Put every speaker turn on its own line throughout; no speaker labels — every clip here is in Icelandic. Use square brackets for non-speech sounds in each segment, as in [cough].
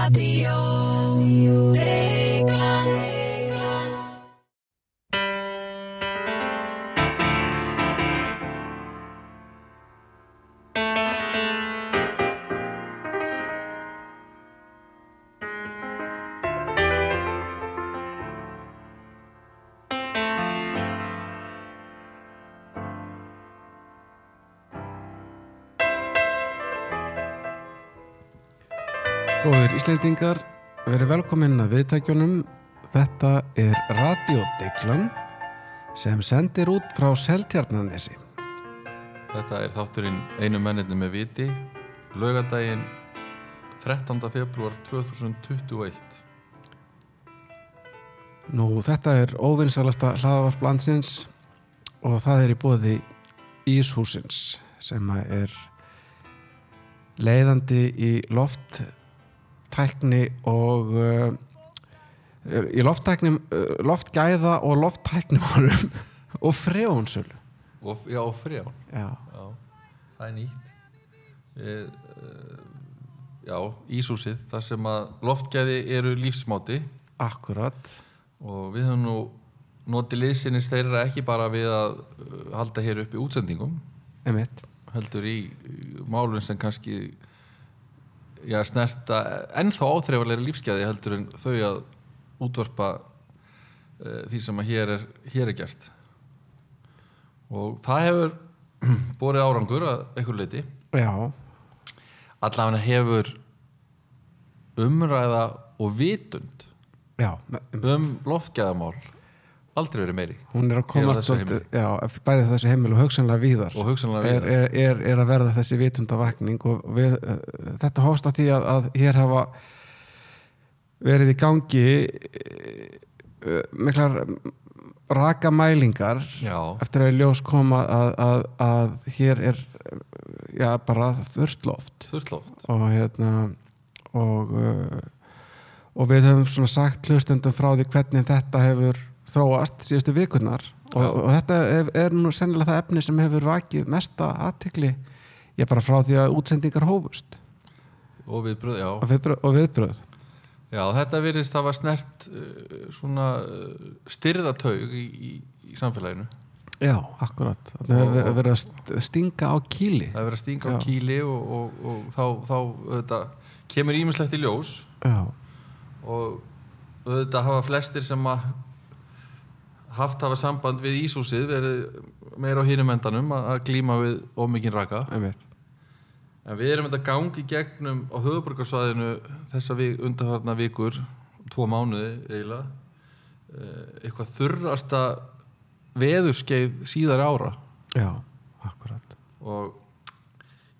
Radio
Íslendingar, verið velkominn að viðtækjunum. Þetta er Radiodeglan sem sendir út frá Seltjarnanesi.
Þetta er þátturinn einu menninni með viti laugadaginn 13. februar 2021
Nú, þetta er óvinnsalasta hlaðavarp landsins og það er í bóði Íshúsins sem er leiðandi í lofttækni og uh, í lofttækni, uh, loftgæða og lofttæknimálum [laughs] og frjónsölu.
og, Já, og frjá
Já,
Já, það er nýtt uh, Já, Ísúsið þar sem að loftgæði eru lífsmáti
akkurat.
og við höfum nú notið liðsinnis þeirra ekki bara við að halda hér upp í útsendingum
Emitt.
heldur í málum sem kannski já, snerta ennþá áþreifarlega lífsgæði heldur en þau að útvarpa uh, því sem að hér er, hér er gert. Og það hefur [clears throat] borið árangur að einhver leiti allavega hefur umræða og vitund
já,
um loftgæðamál aldrei verið meiri.
Hún er að komast svolítið, já, bæði þessu heimil og hugsanlega víðar.
Og hugsanlega við
er, er, er að verða þessi vitundavakning og við, uh, þetta hóst að því að, að hér hafa verið í gangi uh, miklar raka mælingar
já,
eftir að í ljós koma að, að, að hér er já, bara þurrt loft.
Þurrt loft.
Og hérna og, uh, og við höfum svona sagt hlustendum frá því hvernig þetta hefur þróast síðustu vikurnar. Og, og þetta er, er nú sennilega það efni sem hefur vakið mesta aðtikli ég bara frá því að útsendingar hófust.
Og viðbröð, já.
Og viðbröð, og viðbröð.
Já, þetta virðist hafa snert uh, svona uh, styrðataug í, í, í samfélaginu.
já, akkurat. Það hefur verið að st- stinga á kýli.
Það er verið að stinga á
Já.
kýli og, og, og þá, þá þetta, kemur ímislegt í ljós.
Já,
og þetta hafa flestir sem að haft hafa samband við Ísúsið verið meira á hinum endanum að, glíma við ómikinn raka.
einmitt.
En við erum þetta gangi gegnum á höfuborgarsvæðinu þessa vik, undarfarna vikur, tvo mánuði eiginlega, eh, eitthvað þurrasta veðurskeið síðari ára.
Já, akkurat.
Og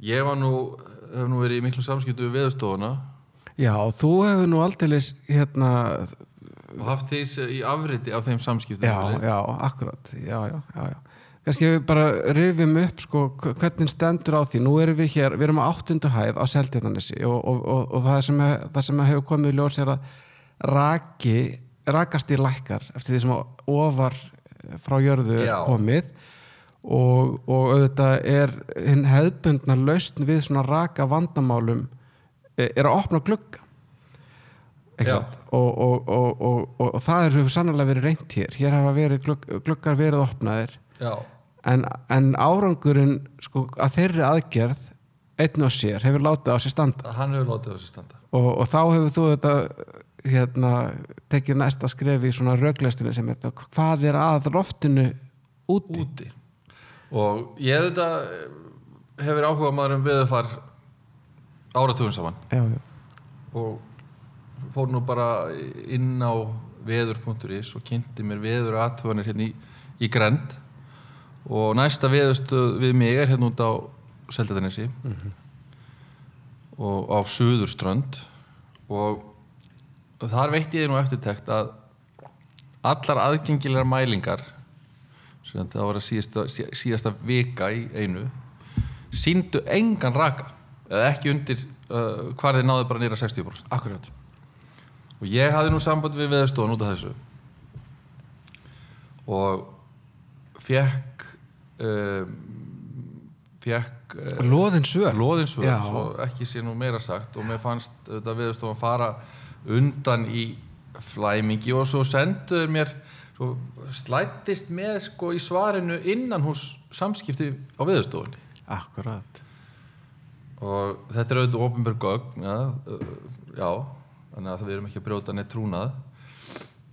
ég var nú, hef nú verið í miklu samskiptu við veðustofuna
já, þú hefur nú aldeilis hérna
og haft þess í afriti af þeim samskiptum.
já, já, akkurat kannski við bara rifjum upp sko hv- hvernig stendur á því nú erum við hér, við erum á áttundu hæð á Seltjarnanesi og, og, og, og það sem, er, það sem hefur komið í ljós er að raki, rakast í lækkar eftir því sem ofar frá jörðu
Já.
komið og, og auðvitað er hefðbundna lausn við svona raka vandamálum eh, er að opna glugga og, og, og, og, og, og það er sannlega verið reynt hér. Hér hafa verið glugg, gluggar verið opnaðir. En, en árangurinn sko, að þeirri aðgerð einn og sér hefur látið á sér standa.
Hann hefur látið þessi standa.
og, og þá hefur þú þetta hérna, tekið næsta skref í svona rögleistinu sem er þetta, hvað er að loftinu úti?
Úti. Og ég þetta hefur áhuga maður um veðufar áratugum saman.
já, já,
og fór nú bara inn á veður.is og kynnti mér veður aðtöfanir hérna í, í Grend og næsta veðurstöð við mig er hérna út á Seldatanesi og á Suðurströnd. Og þar veitti ég nú eftirtekt að allar aðgengilegar mælingar sem það var að síðasta, sí- síðasta vika í einu síndu engan raka eða ekki undir uh, hvar þeir náðu bara nýra 60%
akkurat
og ég hafði nú samband við veðurstofan út af þessu. Og fekk um, fekk uh,
Loðin svör.
loðinsvör
Já.
svo ekki sé nú meira sagt. Og mér fannst þetta viðstofan fara undan í flæmingi og svo senduður mér svo slættist með sko í svarinu innan hús samskipti á viðstofunni
Akkurat.
Og þetta er auðvitað ofinbjörg gögn ja, uh, já, þannig að við erum ekki að brjóta neitt trúnað.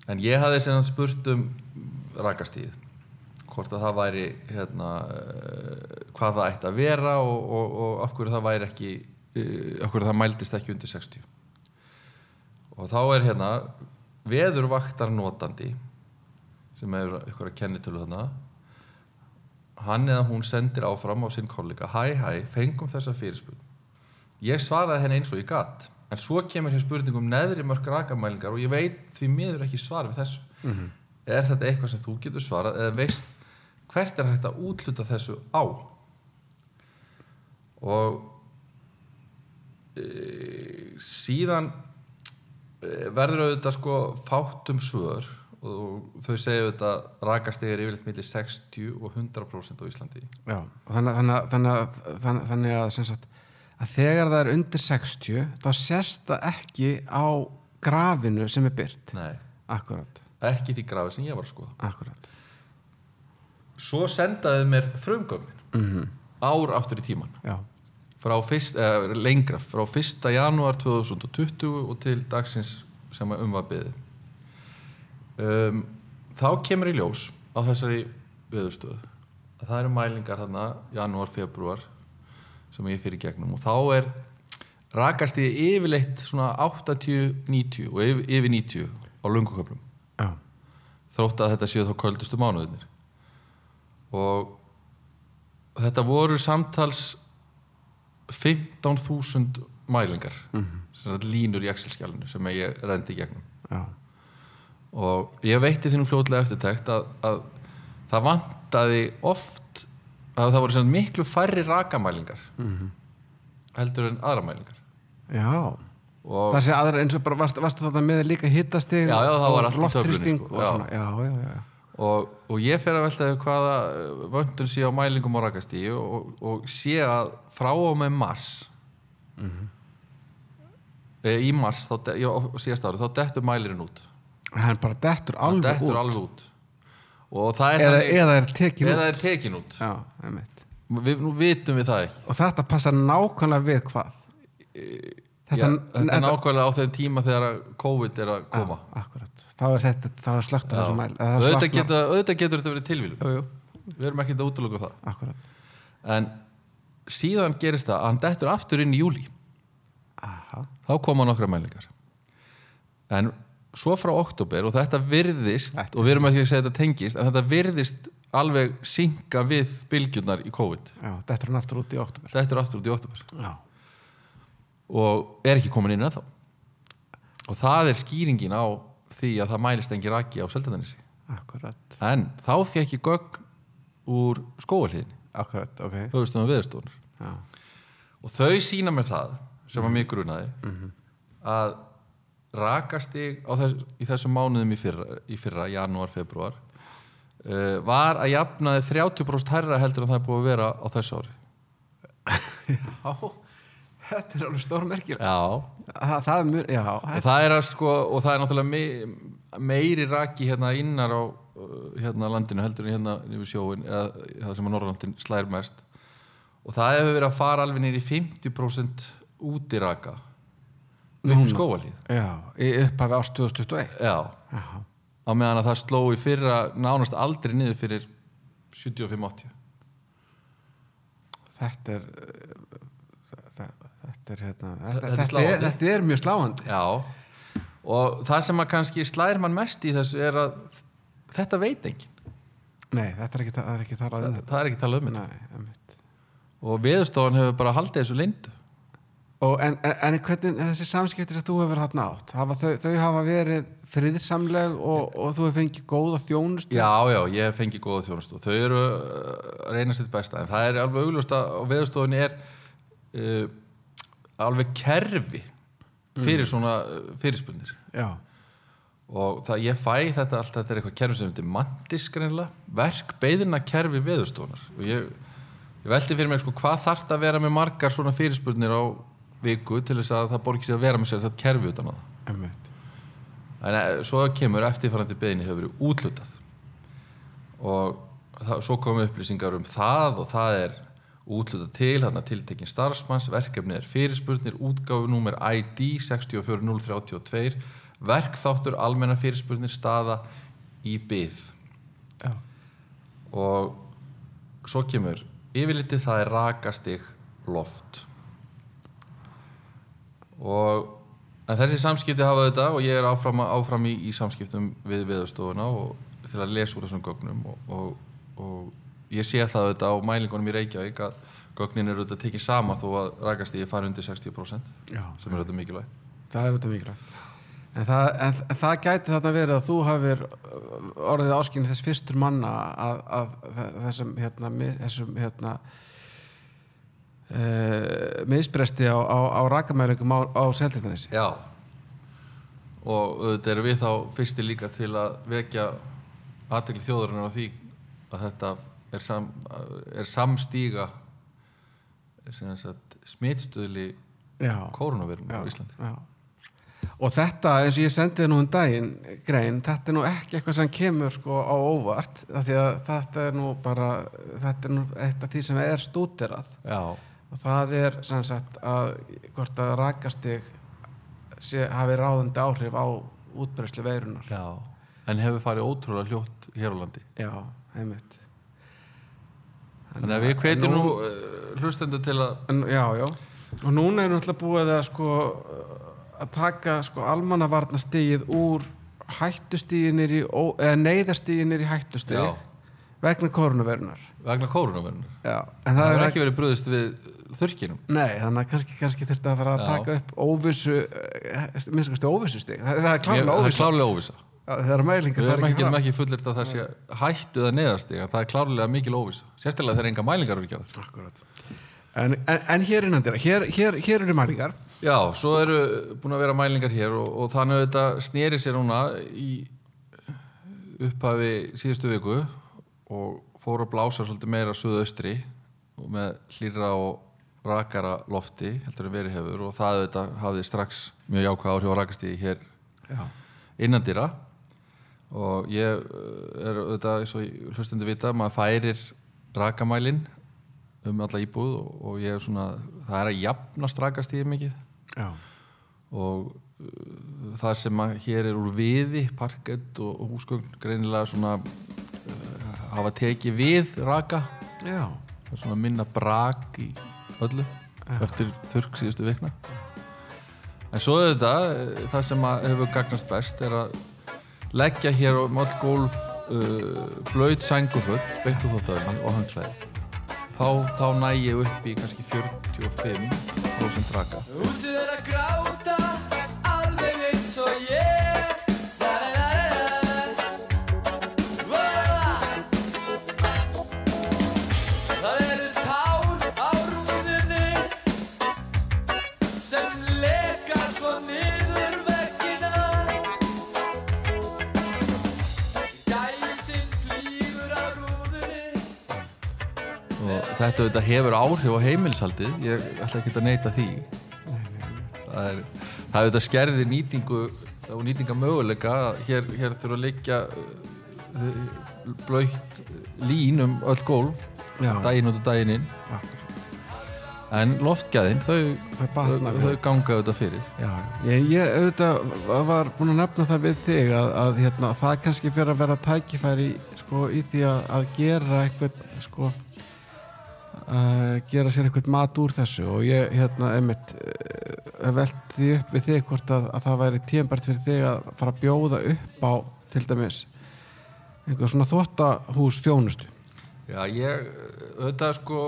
En ég hafði sem sagt spurt um rakastíð hvort að það væri hérna, uh, hvað það ætti að vera og, og, og af hverju það væri ekki uh, af hverju það mældist ekki undir 60 og þá er hérna veðurvaktarnotandi sem er eitthvað að kenni til þarna hann eða hún sendir áfram á sinn kollega. Hæ hæ, fengum þessa fyrirspurn. Ég svaraði henni eins og ég gatt en svo kemur hér spurning um neðri mörg rakamælingar og ég veit því miður ekki svar við þessu.
Mhm.
er þetta eitthvað sem þú getur svarað eða veist hvert er hægt að útluta þessu á? Og e, síðan e, verður auðvitað sko fátum svör og þau segja auðvitað rakastig er yfirleitt millir 60 og 100% á Íslandi.
Já, þannig, þannig, þannig, þannig að, sem sagt, að þegar það er undir 60 þá sést það ekki á grafinu sem er byrt
Nei,
Akkurat,
ekki því grafi sem ég var að skoða.
Akkurat
svo sendaði mér frumgögnin.
Mm
ár aftur í tíman frá fyrst, eh, lengra, frá 1. janúar 2020 og til dagsins sem um var byggði um, þá kemur í ljós á þessari viðurstöð að það eru mælingar þarna janúar, februar sem ég fyrir gegnum. Og þá er rakast í yfirleitt svona 80-90 og yfir, yfir 90 á lunguköflum
já,
þrótt að þetta séu þá köldustu mánuðinir og þetta voru samtals 15.000 mælingar mm línur í Excel-skjálinu sem ég rendi gegnum.
Já,
og ég veitti þínum fljótlega eftirtekt að, að það vantaði oft að það voru miklu færri rakamælingar heldur en aðra mælingar.
Já.
og
Það sé aðra eins og bara, varst, varstu þetta með líka hittastig og loftrýsting
sko,
og
já.
svona, já, já,
og, og ég fer að velta hvaða vöntun sé á mælingum á rakastíu og, og sé að frá og með mars e, í mars þá, síðast árið, þá dettur mælirinn út.
Hann bara dettur alveg
dettur
út.
alveg út. og er
eða, eða er tekin
eða er tekin út.
Já,
við, nú vitum við það ekki.
Og þetta passar nákvæmlega við hvað?
Þetta, Já, þetta er nákvæmlega á þeim tíma þegar COVID er að koma.
Akkurat. Þá er þetta, þá er slögt að þessu mæl
auðvitað, auðvitað getur þetta verið tilvílum við erum ekkert að útlöku það.
Akkurat.
En síðan gerist það að hann dettur aftur inn í júli
Aha,
þá koma nokkra mælingar. En svo frá oktober og þetta virðist
Þetta-
og við erum ekki að segja þetta tengist en þetta virðist alveg synga við bylgjurnar í COVID.
Já, dettur hann aftur út í oktober
þetta er aftur út í oktober
Já,
og er ekki komin inn ennþá. Og það er skýringin á því að það mælist engi raki á Seldanesi
akkurat.
En þá fekk ég gögn úr skóalíðinni
Akkurat, ok.
Höfustunum viðstofunar
Já,
og þau sína mér það sem að mig grunaði að rakastig þess, í þessum mánuðum í fyrra, í fyrra janúar, februar uh, var að jafnaði 30% hærra heldur en það er búið að vera á þessu ári.
Já Þetta er alveg stór merkir
já,
Það, það er mjög, já
og það er að sko og það er náttúrulega me, meiri raki hérna innar á uh, hérna landinu heldur en hérna yfir sjóin eða það sem að Norrlandin slær mest. Og það hefur verið að fara alveg nýri 50% útiraka upp í
Núna?
skóvalíð
Já, í upphafi ást 2021
já,
Já,
á meðan að það sló í fyrra nánast aldrei niður fyrir 75-80
þetta er þetta, þetta er hérna
Þetta
þetta,
er
þetta, er, þetta mjög sláandi.
Já, og það sem að kannski slær mann mest í þessu er að þetta veit enginn.
Nei, þetta er ekki, það er ekki talað um þetta.
það er ekki talað um þetta.
Nei, einmitt.
og viðstofan hefur bara haldið þessu lindu
en, en, en hvernig þessi samskipti sem þú hefur haft nátt hafa þau, þau hafa verið friðsamleg og, og þú hefur fengið góða þjónustu?
Já, já, ég hef fengið góða þjónustu þau eru uh, að reyna sitt besta. En það er alveg augljóst að á veðurstofunni er uh, alveg kerfi fyrir svona uh, fyrirspunnir
já,
og það, ég fæ þetta allt þetta er eitthvað kerfi sem heitir mantis greinlega verk beðina kerfi veðurstofunar og ég, ég velti fyrir mig sko, hvað þarf að vera með margar svona fyrirspurnir á viku til þess að það borgi sig að vera með sér þetta kerfi utan á það.
Einmitt.
En eh, svo kemur eftirfarandi beðinni hefur verið útlutað og það, svo komum upplýsingar um það og það er útlutað til þarna tiltekin starfsmanns. Verkefni er fyrirspurnir, útgáfu númer ID 64032 verkþáttur almenna fyrirspurnir staða í byð
já,
og svo kemur yfirlitið það er rakastig loft og en þessi samskipti hafa þetta og ég er áfram, áfram í, í samskiptum við viðstofuna og til að lesa úr þessum gögnum og, og, og ég sé það þetta á mælingunum í Reykjavík að gögnin eru þetta tekið sama þó að rakastíði fari undir 60%
já,
sem er þetta mikilvægt.
Það er auðvitað mikilvægt. En það, en, en það gæti þarna verið að þú hafir orðið áskynni þess fyrstur manna að, að þessum hérna, þessum hérna uh, misbresti á, á, á rakamælingum á, á Seltjarnanesi
Já. Og auðvitað erum við þá fyrsti líka til að vekja aðtekli þjóðurinnar á því að þetta er, sam, er samstíga koronavirun
já,
á Íslandi.
já. og þetta eins og ég sendið nú um daginn grein, þetta er nú ekki eitthvað sem kemur sko á óvart þetta er nú bara þetta er nú eitt af því sem er stúderað.
Já,
og það er sem sagt að hvort að rakastig sé, hafi ráðandi áhrif á útbreyslu veirunar
já en hefur farið ótrúlega hljótt hér á landi.
Já, einmitt.
Þannig að við hvetjum nú uh, hlustendur til að
en, já, já, og núna er náttúrulega búið að sko að taka sko almannavarnastigið úr hættustíginir í, neyðastíginir í hættustig
Já.
vegna koronavirunar
vegna
já, en
það
það,
hefur
er
ekki verið bröðist við þurrkinum
Nei, þannig að kannski, kannski þurfti að fara að taka upp óvissu, eh, minnst kosti óvissu stig. Það, það er
Ég-
klárlega
Það er
óvissu.
klárlega óvisa
Það er mælingar
Við
fara
erum
ekki
ekki,
fram.
ekki fullir að það sé hættu eða neðast en það er klárlega mikil óvisa sérstaklega þegar enga mælingar eru gerðar
Akkurat. En, en, en hér innan dýra, hér, hér, hér eru mælingar.
Já, svo eru búin að vera mælingar hér og, og þannig að þetta sneri sér núna í upphafi síðustu viku og fór að blása svolítið meira suðaustri og með hlýra og rakara lofti heldur en verið hefur og það þetta hafði strax mjög jákvæð áhrif á rakastíði hér
Já.
innandýra og ég uh, er auðvitað eins og hlustendur vita maður færir rakamælin um alla íbúð og, og ég er svona það er að jafnast rakastíði mikið
Já.
og uh, það sem að hér er úr viði parkett og, og húsgögn greinilega svona uh, hafa tekið við raka
Já.
svona minna brak í öllu eftir þurrk síðustu vikna. En svo er þetta eh, það sem að hefur gagnast best er að leggja hér á mál gólf uh, blöyt sængufull beint úr þóttavelni og hangklæði þá, þá næ ég upp í kannski 45% raka.
Húsið er að gráta
þetta auðvitað hefur áhrif á heimilshaldið ég ætla ekki að neyta því það er það auðvitað skerði nýtingu og nýtinga möguleika hér, hér þurfa að liggja uh, blöytt lín um öll gólf
Já.
daginn út og daginn inn
Akkurat.
en loftgæðin þau,
Þau
þau, þau ganga auðvitað fyrir
Já. Ég, ég auðvitað var búin að nefna það við þig að, að hérna, það kannski fyrir að vera tækifæri sko, í því að, að gera eitthvað sko að gera sér eitthvað mat úr þessu og ég hérna einmitt uh, velt því upp við þig hvort að, að það væri tímbært fyrir þig að fara að bjóða upp á til dæmis einhver svona þvóttahús þjónustu
Já, ég auðvitað sko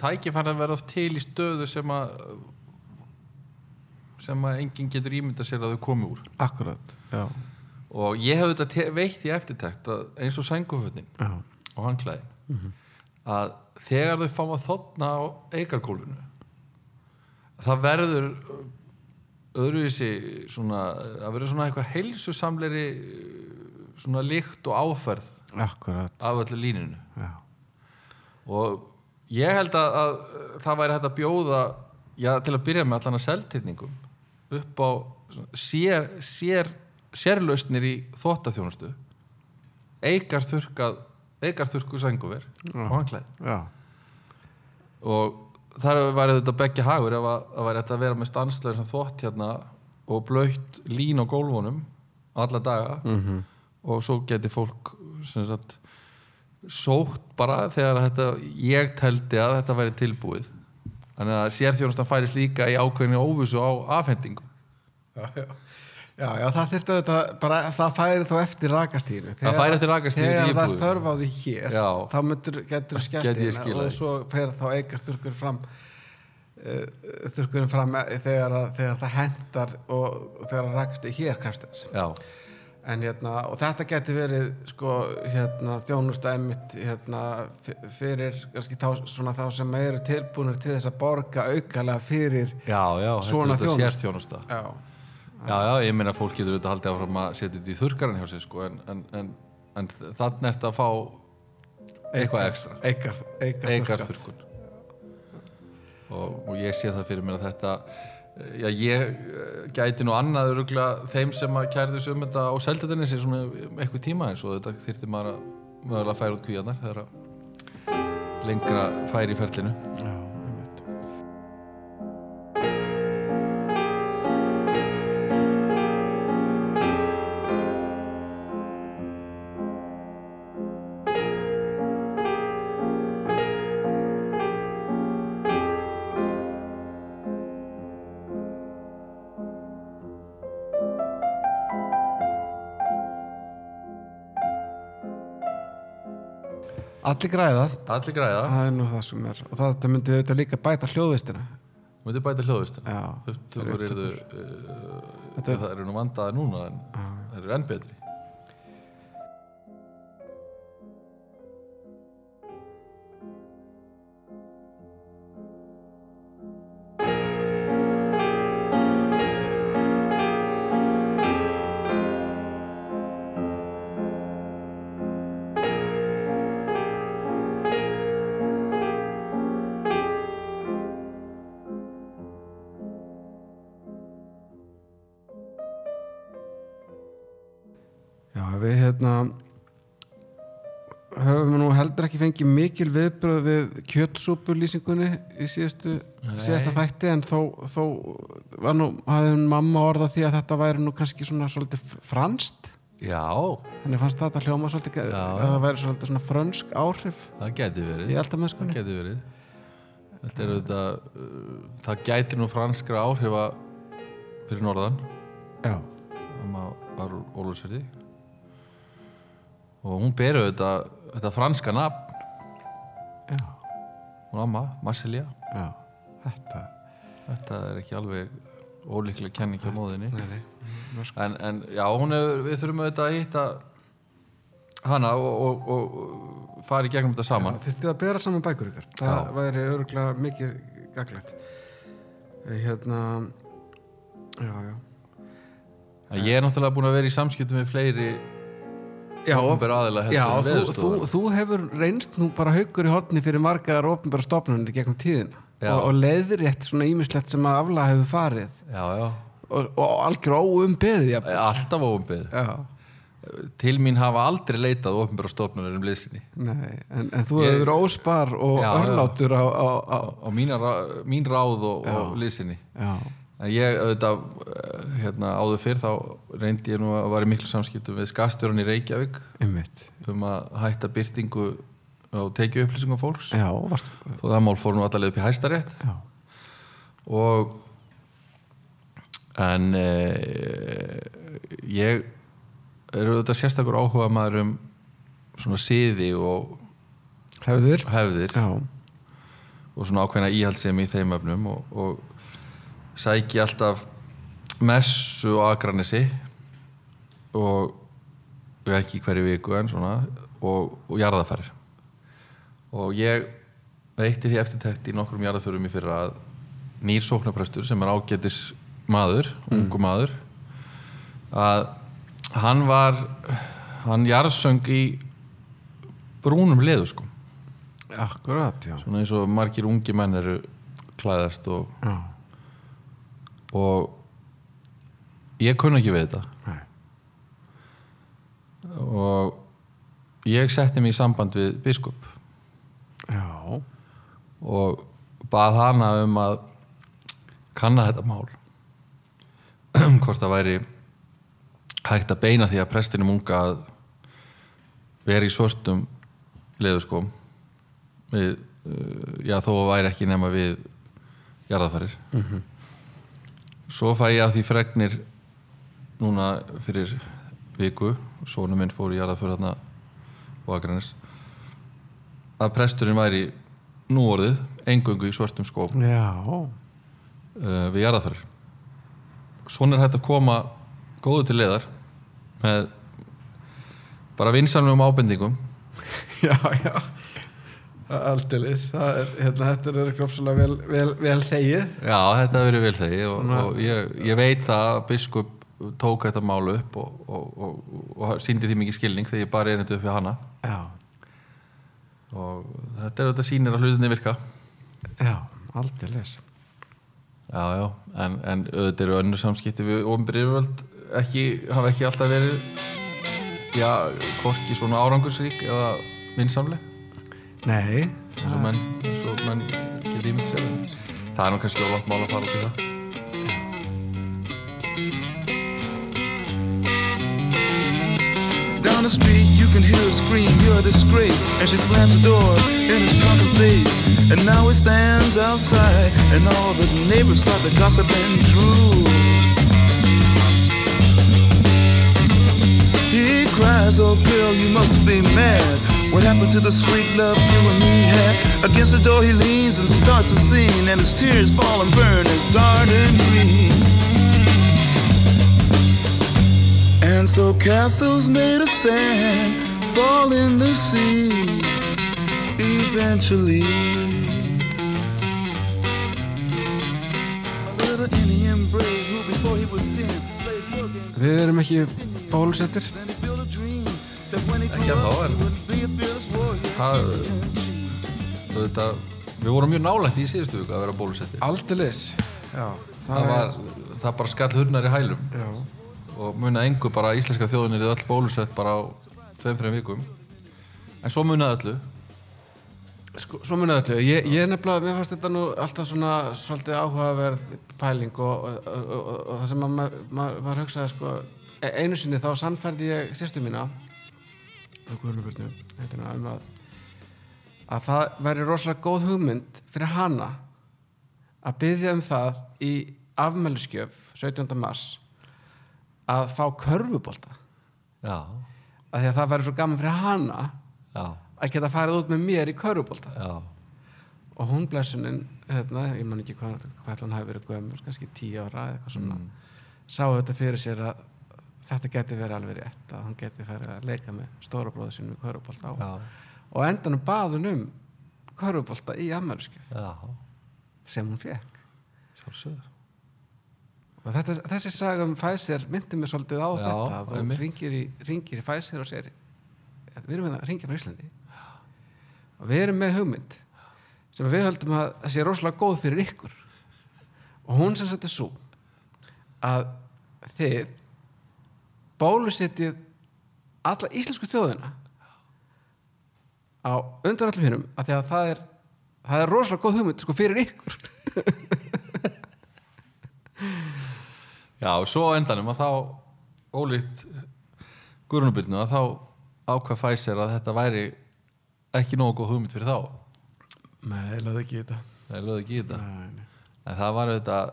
tækifæri að vera oft til í stöðu sem að sem að enginn getur ímynda sér að þau komi úr.
Akkurat, já,
og ég hef þetta veitt í eftirtækt eins og sængufötnin
já,
og hangklæðin að þegar þau fá að þotna á eikarkólfinu það verður uh, öðruvísi svona, að verður svona eitthvað heilsusamleiri uh, svona líkt og áferð
akkurat.
af öllu línunu
já,
og ég held að, að það væri hægt að bjóða já, til að byrja með allan að seltýrningum upp á sér, sér, sérlausnir í þvóttaþjónustu eikar þurkað eikar þurku sænguver og hanklæð
já,
og þar væri þetta begja hagur ef að, að væri þetta að vera með stanslega þvott hérna og blöytt lín á gólfunum alla daga.
Mhm.
og svo geti fólk sem sagt sótt bara þegar þetta, ég teldi að þetta væri tilbúið. Þannig að sérþjónustan færist líka í ákveðinu óvissu á afhendingu
já, já. Já, já, það þyrfti auðvitað bara, það færi þó eftir rakastíðinu
Það færi eftir rakastíginu í
Þegar það þörf á því hér
Já.
þá myndur, getur
skilað
og svo fer þá eikar þurkur fram uh, þurkurinn fram þegar, að, þegar það hendar og, þegar rakastíð hér þess
Já,
en hérna, og þetta getur verið sko, hérna, þjónusta einmitt hérna, fyrir kannski þá, svona þá sem eru tilbúinir til þess að borga aukalega fyrir
já, já
Svona
þetta er
þjónustu.
þetta sérþjónusta.
Já,
Já, já, ég meina fólk getur auðvitað haldið áfram að setja þetta í þurrkaran hjá sér sko, en, en, en, en þannig ert að fá eitthvað ekstra.
eikar, eikar,
eikar þurrkun og, og ég sé það fyrir mér að þetta já, ég eh, gæti nú annað öruglega þeim sem að kærðu sig um þetta á seldatinni sem svona eitthvað tíma eins og þetta þyrfti maður að mögulega að færa út kvíarnar þegar að lengra færi í ferlinu.
Já, Allir græða,
Allir græða,
það er nú það sem er og það myndi auðvitað líka bæta hljóðvistina.
Mútið bæta hljóðvist
Já,
upptökur eru uh,
Þetta-
það eru nú vandaði núna en það eru enn betri
Já, við hérna höfum nú heldur ekki fengið mikil viðbröð við kjötsúpulýsingunni í síðustu, síðasta þætti en þó, þó var nú, hafði mamma orða því að þetta væri nú kannski svona svolítið franst
Já,
þannig fannst þetta hljóma svolítið að það væri svolítið svona frönsk áhrif
það gæti verið. Það gæti verið. Þetta er auðvitað uh, Það gæti nú franskra áhrifa fyrir norðan.
Já,
Amma var úr Ólfsverði og hún ber auðvitað þetta franska nafn.
Já,
hún amma, Marcelia
já þetta,
þetta er ekki alveg ólíklega kenning hjá móðinni.
nei, nei.
En, en já, hún hefur, við þurfum auðvitað að hitta hana og, og, og, fara í gegnum þetta saman.
Þyrfti að bera saman bækur ykkur það
Já.
væri öruglega mikið gaglegt hérna já, já.
En ég er náttúrulega búin að vera í samskiptum við fleiri
Já, já þú, þú, þú hefur reynst nú bara haugur í hortni fyrir margar ofnbæra stofnunir gegnum tíðina.
Já.
og, og leiðrétt svona ímislegt sem að afla hefur farið.
Já, já,
og, og algjör óumbeðið jafnvel.
alltaf óumbið
já,
Til mín hafa aldrei leitað opinbera stofnunir um liðsinni.
Nei, en, en þú hefur verið óspar og örlátur á, á, á
rá- mín ráð og, og liðsinni.
Já,
ég auðvitað eh, hérna, áður fyrr þá reyndi ég nú að var í miklu samskiptum við skastjórun í Reykjavík.
Einmitt.
Um að hætta byrtingu á tekju upplýsingum fólks.
Já, varst,
og það mál fór nú allavega upp í hæstarétt.
Já,
og en e, ég er auðvitað sérstakur áhuga maður um svona siði og hefðir.
já,
og svona ákveðna íhaldsemi í þeim öfnum og, og sæki alltaf messu á Akranesi og og ekki hverju viku en svona og, og jarðafarir og ég veitti því eftirtekt í nokkrum jarðaförum í fyrra að nýr sóknarprestur sem er ágætis maður, ungu maður að hann var hann jarðsöng í brúnum leðu sko.
Akkurat, já.
Svona eins og margir ungi menn eru klæðast og,
já,
og ég kunna ekki við þetta.
Nei,
og ég setti mig í samband við biskup.
Já.
Og bað hana um að kanna þetta mál. [clears throat] Hvort það væri hægt að beina því að prestinum unga að vera í svörtum leðuskóm við, uh, já þó væri ekki nema við jarðafarir svo fæ ég af því fregnir núna fyrir viku. Sónu minn fór í jarðaför þarna og aðgrænis að presturinn væri nú orðið engöngu í svörtum skóm
já,
uh, við jarðafarir svona er hægt að koma góðu til leðar með bara vinsamlegum ábendingum. [laughs]
Já, já Aldeilis, það er, hérna, þetta er grófslega vel, vel, vel þegið.
Já þetta hefur verið vel þegi og,
Svona-
og ég, ég veit að biskup tók þetta mál upp og, og, og, og síndi því mikið skilning þegar ég bara er þetta upp við hana.
Já,
og þetta er þetta sýnir að hlutinni virka.
Já, aldeilis.
Já já en, en auðvitað eru önnur samskipti við ofnbyrjurvöld ekki, hafa ekki alltaf verið já, hvorki svona árangursrík eða vinsamleg
Nei,
eins og menn, eins og menn geta ímynd sér það er nú kannski ólangt mál að fara út í það
Down the street, you can hear her scream, you're a disgrace. And she slams the door in his drunken face. And now he stands outside, and all the neighbors start to gossip and drool. He cries, oh girl, you must be mad. What happened to the sweet love you and me had? Against the door he leans and starts a scene, and his tears fall and burn the garden green. And so castles made of sand fall in the sea eventually. A little Indian brave who before he was ten played war games.
við erum ekki bólusettir
Then he built a dream that when he
Ekki
grew
ennþá,
up
en- Það- auðvitað, við vorum mjög nálægt í síðustu viku að vera bólusetti
Aldeilis. Já,
það, var, það bara skall hurnar í hælum.
Já,
og munað engu bara íslenska þjóðin er öll bólusett bara á tveim, þreim vikum. En svo munað öllu.
Sko, svo munið öllu. Ég, ég nefnilega, mér fannst þetta nú alltaf svona svolítið áhugaverð pæling og, og, og, og, það sem að maður ma, ma hugsaði sko e- einu sinni þá sannfærdi ég sýstu mína heitina, um að að það væri rosalega góð hugmynd fyrir hana að byggja um það í afmæliskjöf 17. mars að fá körfubolta.
Já,
að því að það væri svo gaman fyrir hana
já,
að geta farið út með mér í körfubolta.
Já.
Og hún blessunin hérna, ég man ekki hvað, hvað hún hafi verið gömur kannski tíu ára eða eitthvað svona sá þetta fyrir sér að þetta geti verið alveg rétt að hún geti farið að leika með stóra bróðu sínum í körfubolta
já,
og endanum baðun um körfubolta í ammæliskjöf
já,
sem hún fekk
sjálfsögur
og þetta, þessi saga um Pfizer myndi mig svolítið á
Já,
þetta að þú ringir í, ringir í Pfizer og segir við erum að ringja frá Íslandi. Og við erum með hugmynd sem við höldum að það sé rosalega góð fyrir ykkur. Og hún sem sagt er svo að þið bólusetjið alla íslensku þjóðina á undan allum hinnum að því að það er það er rosalega góð hugmynd sko fyrir ykkur.
Já, og svo endanum að þá ólíkt Guðrunubyrnu að þá ákvað Pfizer að þetta væri ekki nógu góð hugmynd fyrir þá.
Nei, ég laði ekki í þetta.
Það er lögð ekki í þetta.
Nei, nei.
en það var auðvitað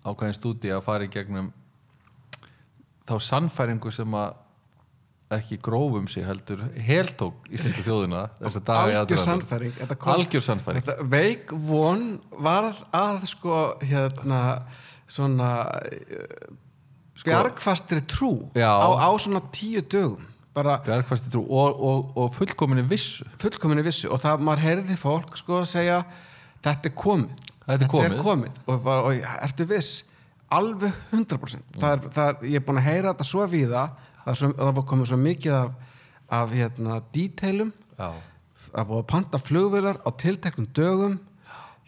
ákveðin stúdi að fara í gegnum þá sannfæringu sem að ekki grófum sig heldur heltók íslensku þjóðina aðdragandanum.
sannfæring þetta kom-
algjör sannfæring
þetta veik von varð að sko hérna svona uh, bjargfastri trú
Já.
á, á svona tíu dögum bara
bjargfasti trú og, og, og fullkominni vissu
fullkominni vissu og það maður heyrði fólk sko segja þetta er komið
Þetta er komið.
komið. og, bara, og ertu viss alveg 100% það er, það er, ég er búin að heyra þetta svo víða það, svo, það var komið svo mikið af, af hérna, díteilum
já,
það var búið að panta flugvilar á tilteknum dögum.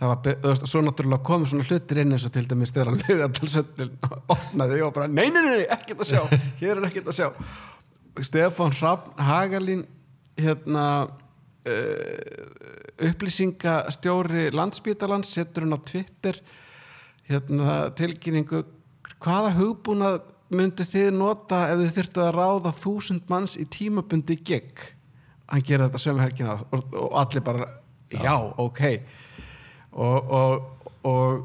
Það var, svo náttúrulega komið svona hlutir inn eins og til dæmis þegar að löga til söndil opnaði og bara, nei, nei, nei, nei, ekkert að sjá. Hér er ekkert að sjá. Stefán Hrafn Hagalín hérna uh, upplýsingastjóri landsbítalans setur hann á Twitter hérna tilkynningu hvaða hugbúnað myndu þið nota ef þið þyrftu að ráða þúsund manns í tímabundi gegn hann gerir þetta sömu helgina og, og allir bara, já, ok. Og, og, og,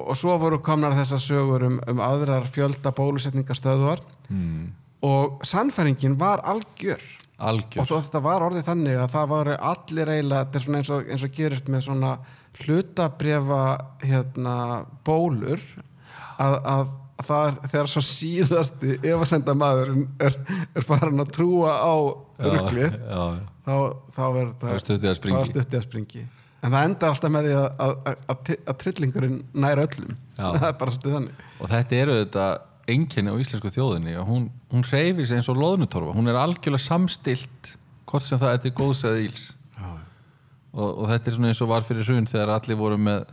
og svo voru komnar þessar sögur um, um aðrar fjölda bólusetningastöðuar mm. og sannfæringin var algjör.
Algjör.
Og þetta var orðið þannig að það var allir eiginlega, eins og, eins og gerist með svona hlutabrefa hérna, bólur að, að, að það er þegar svo síðasti efasenda maðurinn er, er farin að trúa á
já.
þá, þá er
Þá er stuttið að
stuttið að springi. En það endar alltaf með því að, að, að, trillingurinn nær öllum. [laughs] Það er bara stuttið þannig.
Og þetta eru þetta einkenni á íslensku þjóðinni hún, hún reyfir sig eins og loðnutorfa. Hún er algjörlega samstilt hvort sem það er góðs eða íls og, og þetta er svona eins og var fyrir hrun þegar allir voru með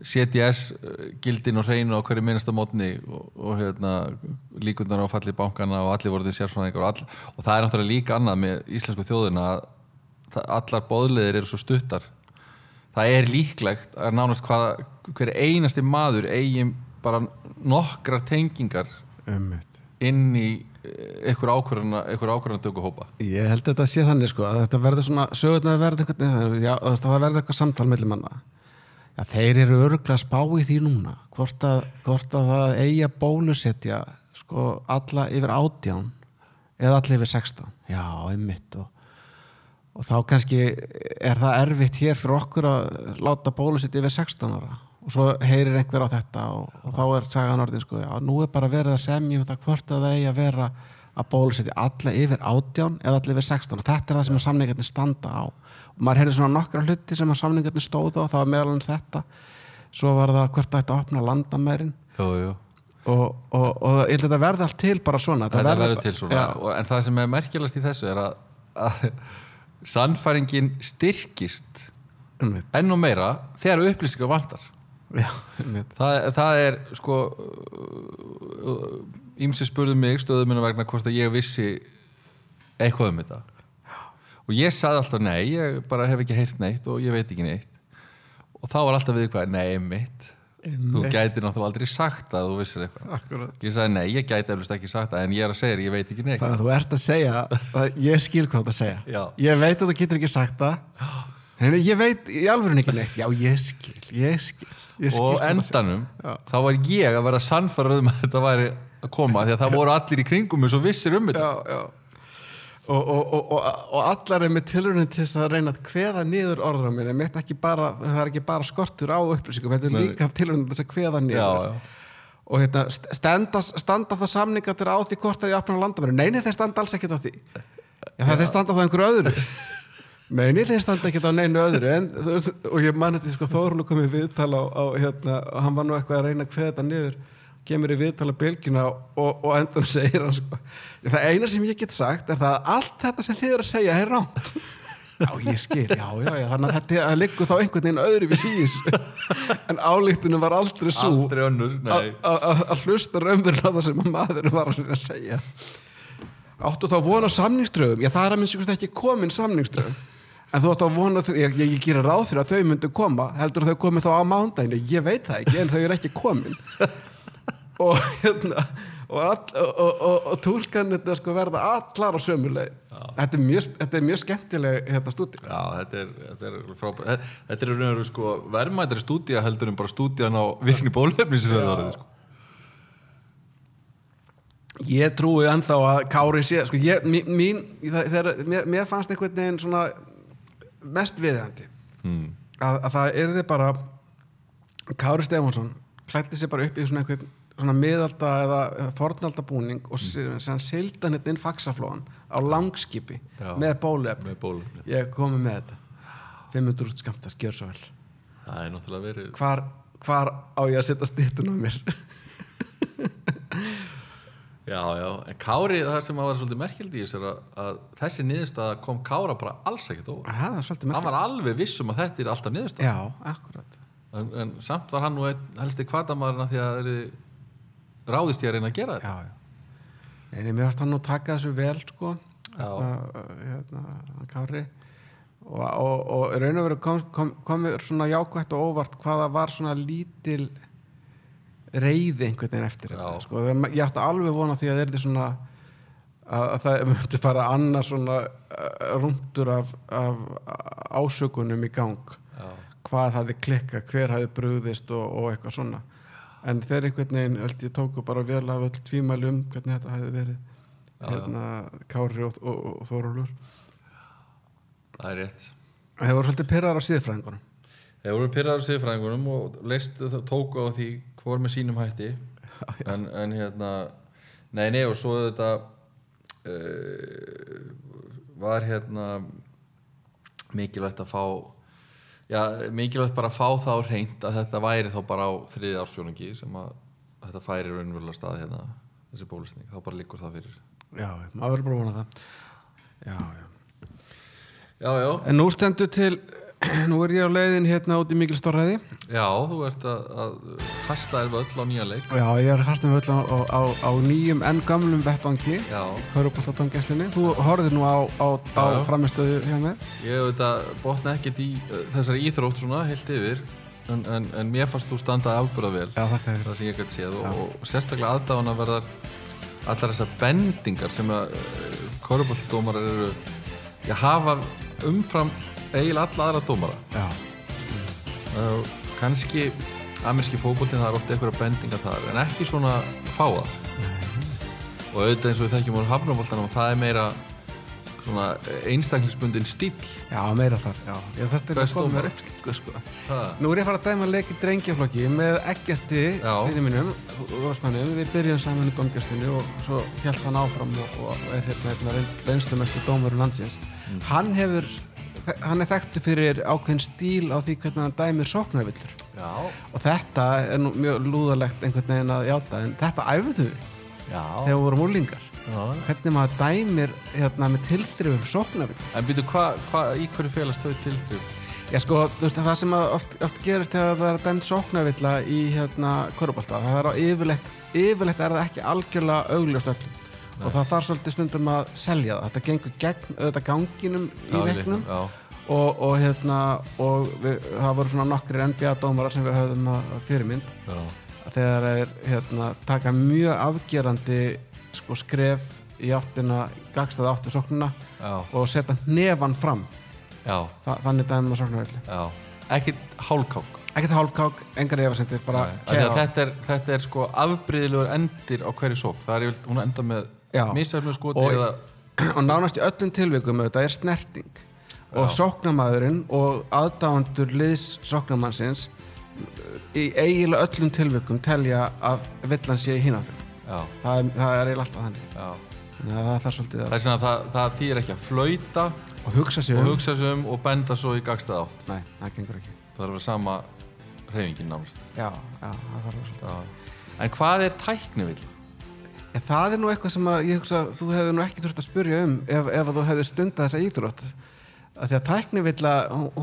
CTS eh, gildin og hreinu á hverju minnasta mótni og, og hérna, líkundar á falli bankana og allir voru því sérfræðingar og, og það er náttúrulega líka annað með íslensku þjóðina að allar bóðleðir eru svo stuttar það er líklegt að nánast hvað, hver einasti maður eigin bara nokkrar tengingar
Ummitt.
inn í einhver ákvörðuna tökur hópa?
Ég held að þetta sé þannig sko að þetta verður svona sögurnar verður já, það verður eitthvað samtal mellum manna. Já, þeir eru örgulega að spá í því núna hvort að, hvort að það eigi að bólusetja sko alla yfir átján eða alla yfir 16 já, einmitt og, og þá kannski er það erfitt hér fyrir okkur að láta bólusetja yfir 16 ára og svo heyrir einhver á þetta og, og þá er sagan orðin sko, já, nú er bara verið að semja um það hvort að það eigi að vera að bólusetja alla yfir 18 eða alla yfir 16 og þetta er það sem að samningarnir standa á. Og maður heyrði svona nokkra hluti sem að samningarnir stóðu á, það var meðal hans þetta. Svo var það hvort það ætti að opna landamærin. Og, og, og ég held að þetta verði allt til bara svona.
Þetta verður til svona. Og, en það sem er merkjast í þessu er að, að sannfæringin styrkist enn og meira þegar upplýsingar vantar
já,
það, það er sko ímsi spurðu mig stöðum minna vegna hvort að ég vissi eitthvað um þetta. Og ég saði alltaf nei, ég bara hef ekki heyrt neitt og ég veit ekki neitt. Og þá var alltaf við hvað, nei, mitt þú gæti náttúrulega aldrei sagt að þú vissir eitthvað.
Akkurat.
ég sagði nei, ég gæti eflust ekki sagt það en ég er að segja þér, ég veit ekki neitt.
Þannig að þú ert að segja að ég skil hvað þú ert að segja.
Já.
Ég veit að þú getur ekki sagt það en ég veit í alvörun ekki neitt. Já, ég skil, ég skil, ég skil.
Og endanum, þá var ég að vera sannfarað um að þetta væri að koma því að það voru allir í kringum mig svo vissir um þetta.
Já, já. Og, og, og, og, og allar er með tilraunin til þess að reyna að kveða niður orður á mér en ekki bara, það er ekki bara skortur á upplýsingum, þetta er
Nei.
líka tilraunin til þess að kveða niður.
Já, já.
og hérna, st- standa, standa það samninga til á því hvort að ég opna landamæri nei, nei, þeir standa alls ekkert á því. Já, það þeir standa á einhverju öðru nei, nei, þeir standa ekkert á neinu öðru en, og ég man þetta sko, Þórlu kom í viðtal á, á hérna, og hann var nú eitthvað að reyna að kveða þetta niður kemur í viðtal á bylgjuna og, og endur segir hann sko það eina sem ég get sagt er það að allt þetta sem þið eru að segja er rámt já ég skil, já já, já þannig að þetta liggur þá einhvern veginn öðru við síðis en álíktunum var aldrei svo
aldrei önnur, nei.
að hlusta raunverulega á það sem að maðurinn var að segja. Áttu þá vona samningströðum já það er að minnst ekki komin samningströðum en þú áttu að vona þau, ég, ég, gera ráð fyrir að þau myndu koma. Heldur þau komið þá á mándaginn ég veit það ekki en þau eru ekki komin. [laughs] Og hérna og, all, og, og, og, túlkan þetta sko verða allar á sömu leið. Þetta er mjög, þetta er mjög skemmtileg hérna stúdíu
Já, þetta er, þetta er frábært. Þetta er raun og veru sko verðmættari stúdía heldur en bara stúdían á virkni bólefni sem það orðið sko.
Ég trúi ennþá að Kári sé sko, ég, mín, mér fannst einhvern veginn svona mest viðeigandi
hmm.
að, að það yrði bara Kári Stefánsson klætti sér bara upp í svona einhvern svona miðalda eða, eða fornalda búning og mm. sildan þetta inn faxaflóan á langskipi
Já.
með bólefni
með bólefni
ég komi með þetta 500 úr skamtar, gjör svo vel
Það er náttúrulega verið
hvar, hvar á ég að setja stittun á mér [laughs]
Já, já, en Kári, það sem var svolítið merkildi í þessu er að, að þessi niðurstaða kom Kára bara alls ekkert óvart.
það er svolítið
Hann
merkilegt
var alveg viss um að þetta er alltaf niðurstaða.
já, akkurat
En, en samt var hann nú einn helsti kvatamarinn að því að þeir ráðist ég að reyna að gera þetta.
já, já. Nei, mér varst hann nú taka þessu vel sko hérna, hann Kári og, og, og í raun og veru kom, kom, komið svona jákvætt og óvart hvaða var svona lítil reyði einhvern veginn eftir þetta
Já.
sko. Ég átti alveg vona því að það er svona að, að það myndi fara annar svona uh, rúndur af, af ásökunum í gang
Já.
hvað hafði klikka, hver hafði brugðist og, og eitthvað svona en þeir einhvern veginn held ég tóku bara vel af öll tvímæli um hvernig þetta hefði verið hérna Kári og, og, og Þórólfur
Það er rétt.
þeir voru svolítið pyrraðar á síðfræðingunum
Þeir voru pyrraður siðfræðingunum og leistu það tóku á því hvor með sínum hætti. En, en hérna nei, nei og svo þetta uh, var hérna mikilvægt að fá já, mikilvægt bara að fá það á reynd að þetta væri þá bara á þriði ársfjónungi sem að þetta færi raunverulega stað hérna þessi bólusning, þá bara liggur það fyrir.
Já, maður verður bara að vona það. Já, já.
Já, já,
en nú stendur til [clears throat] nú er ég á leiðin hérna út í mikil stórræði
já, þú ert að, að hasla er völl á nýja leik.
Já, ég er hastum öll á, á, á nýjum en gamlum vettvangi þú horfðir nú á, á, framistöðu hjá mér.
Ég auðvitað botna ekkert í uh, þessari íþrótt svona heilt yfir en, en, en mér fannst þú standað afbúrað vel
Já, þakka þér.
það sem ég gæti séð. Og, og sérstaklega aðdáðan að verða allar þessar bendingar sem að uh, korfbólldómarar eru ég hafa umfram eiginlega alla aðra dómara
já,
uh, kannski amerski fótboltinn það er ofta einhverja bendingar þar en ekki svona fáa og auðvitað eins og við þekkjum úr hafnaboltanum það er meira svona einstaklingsbundin stíl
já, meira þar já. Ég þetta er
Best
að koma
dómari.
mér upp slíku sko.
það
Nú er ég að fara að dæma leik í drengjaflokki með Eggerti fyrir Rósmannum, við byrjum saman í domgjastunni og svo held hann áfram og, og er hérna, reynslumestu dómaru landsins.
Mm.
Hann hefur, hann er þekktu fyrir ákveðin stíl á því hvernig hann dæmir sóknarvillur og þetta er nú mjög lúðalegt einhvern veginn að játa en þetta æfðu við þegar við vorum úlingar.
já.
Hvernig maður dæmir hérna með tilþrifum sóknarvillur.
En býtu, hvað, hva, í hverju félast þau til þrjú?
Já sko, þú veist, það sem að oft, oft gerist þegar það er dæmt sóknarvilla í hérna korfbólta, það er á yfirleitt, yfirleitt er það ekki algjörlega augljóst öllum og það þarf svolítið stundum að selja það, þetta gengur gegn auðvitað ganginum í leiknum.
Já,
og, og hérna, og við, það voru svona nokkrir NBA-dómarar sem við höfðum að fyrirmynd.
Já,
þegar þeir hérna, taka mjög afgerandi sko, skref í áttina, gagstaði áttu sóknuna
já,
og setja nefan fram,
já,
Þa, þannig dæmum að sóknarvillu
já. Ekkert hálkák.
ekkert hálfkák, engar efasendir
Þetta er, þetta er sko afbrýðilegur endir á hverju sók. Það er hún enda með
Já.
misæfnu skoti
Og-
eða... [clears throat]
og nánast í öllum tilvikum auðvitað er snerting. Og sóknarmaðurinn og aðdáandur liðs sóknarmannsins í eiginlega öllum tilvikum telja að villan sé í hináttum
Já,
það, það er eiginlega alltaf þannig. Það það
Það
að
er svona að það, þýr ekki að flauta
og hugsa sig
og
um.
sig um og benda svo í gagstað átt.
nei, það gengur ekki.
Það er að vera sama
svolítið
Já. En hvað er tæknivill?
En það er nú eitthvað sem að ég hugsa þú hefði nú ekki þurft að spurja um ef, ef að þú hefði stundað þessa íþrótt. Að því að tæknivilla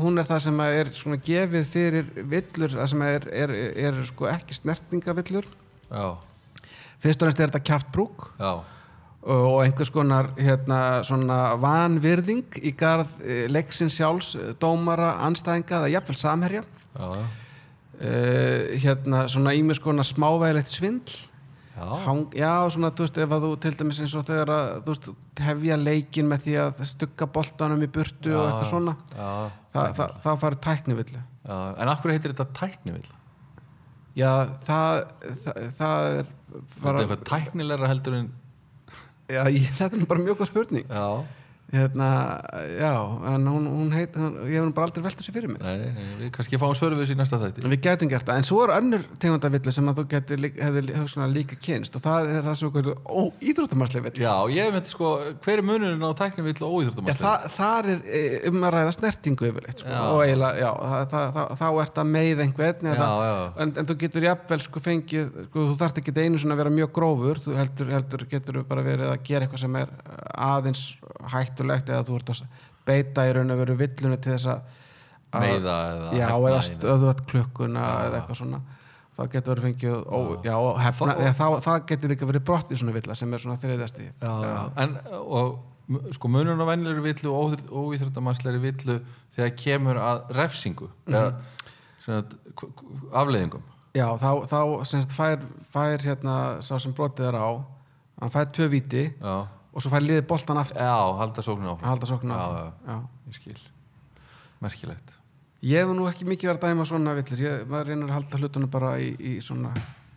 hún er það sem er svona gefið fyrir villur það sem er, er, er sko ekki snertingavillur.
Já,
fyrst og næst er þetta kjaft brúk
já,
og einhvers konar hérna, svona vanvirðing í garð eh, leiksins sjálfs, dómara, anstæðinga eða jafnvel samherja.
Já,
uh, hérna svona ímis konar smávægilegt svindl Hang, já, svona, þú veist, ef að þú til dæmis eins og þegar að, þú veist, hefja leikin með því að stugga boltanum í burtu og eitthvað svona,
já,
Þa, það, það farið tæknivillu.
já. En af hverju heitir þetta tæknivill?
Já, það, það, það er
Þetta er eitthvað tæknilegra heldur en...
já, ég, þetta er bara mjög góð spurning.
Já,
hérna, já, en hún, hún heit hún, ég hef bara aldrei velt þessu fyrir mér.
Nei, nei, við kannski fáum þessu í næsta þætti.
En við gætum gert það, en svo eru önnur tegundavillu sem að þú getur líka, hefði líka kynst og það er það sem við getum ó, íþróttamarslega vill.
Já, ég myndi sko, hver er munurinn á tæknivill og
Já,
óíþróttumarslega?
það, er e, um að ræða snertingu yfirleitt sko, og eiginlega, já, það, það, það, þá ert að með einhvern
Já, já.
En, en þú getur jafnvel sko fengið, sko, þú þarft ekki einu svona að vera mjög grófur, þú heldur, heldur getur bara verið að gera eitthvað sem er aðeins hættulegt eða þú ert að beita í raun og veru villunni til þess að að-
Meiða eða
já,
hefna
eða
í-
stöðvat klukkuna eða eitthvað svona. Þá getur verið fengið ó, já, og hefna, eða, þá, það getur líka verið brott í svona villa sem er svona þriðasti
Já, já. En, og sko munurinn á venjulegri villu og óíþróttumarslegri villu þegar kemur að refsingu eða sem sagt, k- k- afleiðingum.
Já, þá, þá sem sagt, fær, fær hérna sá sem brotið er á hann fær tvö víti
Já,
og svo fær liðið boltan aftur.
Já halda sóknin áfram.
Halda sóknuna
Já,
áfram.
já.
Já.
Ég skil. Merkilegt.
Ég hef nú ekki mikið verið að dæma svona villir ég, maður reynir að halda hlutunum bara í, í svona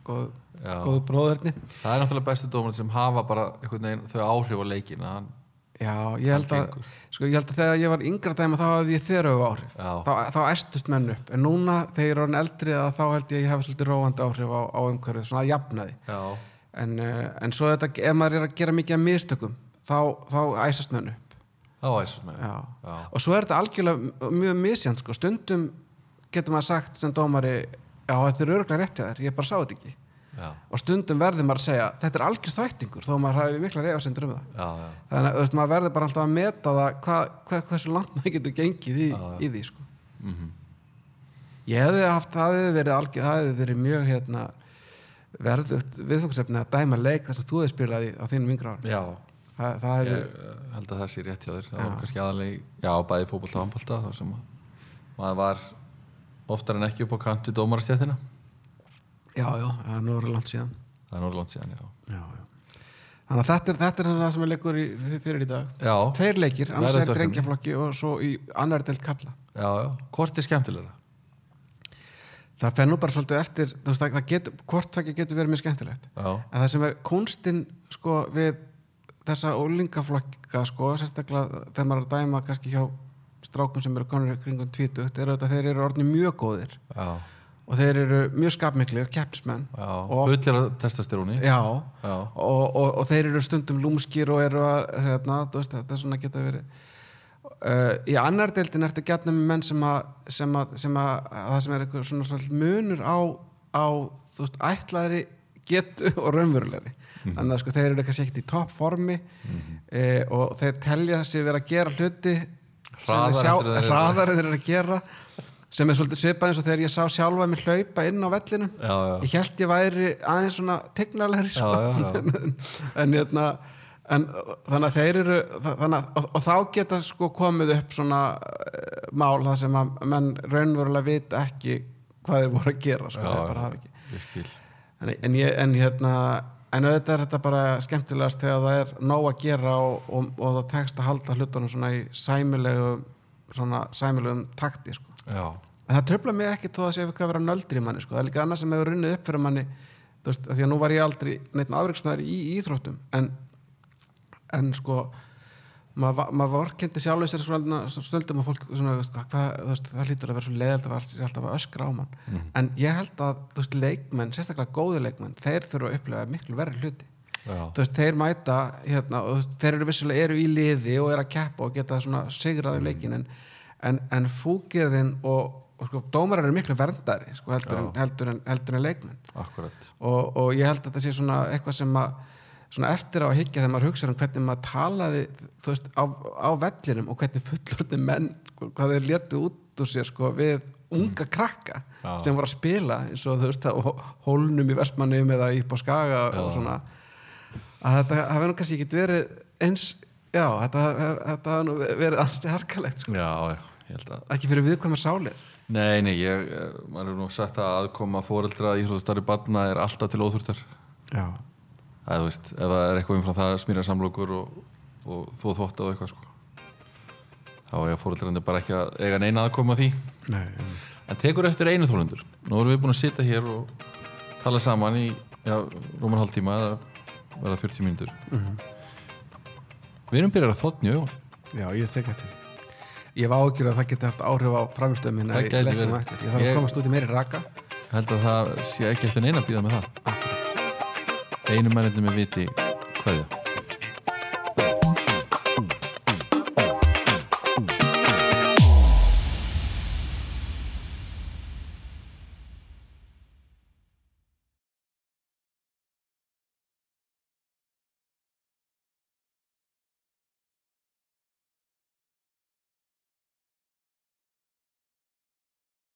góð, góðu bróðurni
Það er náttúrulega bestu dómarinn sem hafa bara veginn þau áhrif á leikin
Já, ég held að sko, ég held að þegar ég var yngra dæma þá hafði ég þeirra áhrif.
Já.
þá, þá æstust menn upp. En núna þegar ég er orðin eldri þá held ég að ég hafi svolítið róandi áhrif á, á umhverfið svona að jafna því
Já,
en, uh, en svo þetta, ef maður er að gera mikið af mistökum þá, þá æsast menn upp
var æsast
Já.
Já.
og svo er þetta algjörlega mjög misjant sko. stundum getur maður sagt sem dómari já þetta er öruglega rétt þér, ég bara sá þetta ekki
Já,
og stundum verður maður að segja þetta er algjör þvættingur þó maður hafi mikla reyfasendur um það
já, já,
þannig að maður verður bara alltaf að meta það hvað, hvað, hversu langt maður getur gengið í, í því sko.
Mhm.
ég hefði haft, það hefði verið algjör, það hefði verið mjög hérna, verðugt viðfóksefni að dæma leik þess að þú hefði spilað í á þínum yngra árum?
Já.
það, það hefði,
Ég eh, held að það sé rétt hjá þér. Það var kannski aðalega, já, bæði fótbolta og handbolta þar sem að maður var oftar en ekki upp á kant við dómarastjæðina
já, já, það er verið langt síðan.
Það er Norrland síðan, já.
Já, já. þannig að þetta er, þetta er það sem er leikur í, fyrir í dag.
Já,
tveir leikir, annars er
Verðarverkefni.
drengjaflokki og svo í annar delt kalla
já, já, hvort er skemmtilegra?
Það fer nú bara svolítið eftir þú veist, það, það getur, hvort tvekja getur verið mjög skemmtilegt.
Já,
en það sem er kunstinn sko við þessa ólingaflokka sko, sérstaklega þegar maður er að dæma kannski hjá strákum sem eru konur kringum tvítugt, er auðvitað að þeir eru orðni mjög góðir.
Já,
og þeir eru mjög skapmiklir, oft,
fullir að testasteróni
já,
Já.
og, og, og þeir eru stundum lúmskir og eru að hérna, veist, þetta er svona geta verið uh, í annar deildin ertu gætna með menn sem að, sem að, sem að, að það sem er eitthvað svona, svona munur á, á þú veist, ætlaðri getu og raunverulegri
Mhm.
þannig að sko þeir eru kannski ekkert í topp formi eh, og þeir telja sig vera að gera hluti
Hraðar
þeir
en eru.
en að gera sem er svolítið svipað eins og þegar ég sá sjálfa mig hlaupa inn á vellinum
Já, já.
ég held ég væri aðeins svona tegnalegri sko.
Já, já, [laughs]
en hérna en, þannig að þeir eru að, og, og þá geta sko komið upp svona uh, mál það sem að menn raunverulega vita ekki hvað þeir voru að gera sko, ekki
ég skil
en, ég, en hérna en auðvitað er þetta bara skemmtilegast þegar það er nóg að gera og, og, og það tekst að halda hlutunum svona í sæmilegu svona sæmilegum takti sko.
Já,
en það tröfla mig ekki þó að sé eitthvað að vera nöldri manni sko. það er líka annað sem hefur runnið upp fyrir manni þú veist, af því að nú var ég aldrei neitt afriksmaður í íþróttum en, en sko maður maður vorkendi sjálfur sér svona stöldum að fólk svona, hvað, hvað, veist, það hlýtur að vera svo leðalt að vera alltaf öskra á mann. En ég held að veist, leikmenn, sérstaklega góði leikmenn þeir þurfa að upplega miklu verri hluti. Veist, þeir mæta hérna, og þeir eru vissulega eru í liði og eru að keppa og geta sigraði leikin en, en, en fúkirðin og, og sko, dómarar eru miklu verndari sko, heldur, en, heldur, en, heldur en leikmenn. Og, og ég held að þetta sé svona eitthvað sem að svona eftir á að higgja þegar maður hugsa um hvernig maður talaði þú veist, á, á vellinum og hvernig fullorði menn sko, hvað þeir letu út úr sér sko, við unga krakka
Já.
sem voru að spila eins og þú veist á hólnum í Vestmannum eða upp á Skaga og svona. Að þetta hafi nú kannski ekki verið eins já, þetta, þetta hafi nú verið ansi harkalegt sko.
Já, já, ég held að
ekki fyrir viðkvæmar sálir.
Nei, nei, ég, eh, maður hefur nú sagt að aðkoma fóreldra í íþróttastarfi barna er alltaf til óþurftar.
Já,
Það, þú veist, ef það er eitthvað umfram það smýra samlokur og, og þú þvótt og eitthvað sko. Þá er fóreldrarnir bara ekki að eiga neina aðkoma að því.
Nei,
En tekur eftir einu þólundur Nú erum við búin að sitja hér og tala saman í, rúman hálftíma eða verða 40 mínútur. Við erum byrjar að þotni augun.
Já, ég tek eftir. Ég var ágjur að það geti haft áhrif á á eftir. Ég þarf
Ég-
að komast út í meiri raka.
held að það sé ekki eftir neina að býða með það. Einu mennandi með viti. Hverja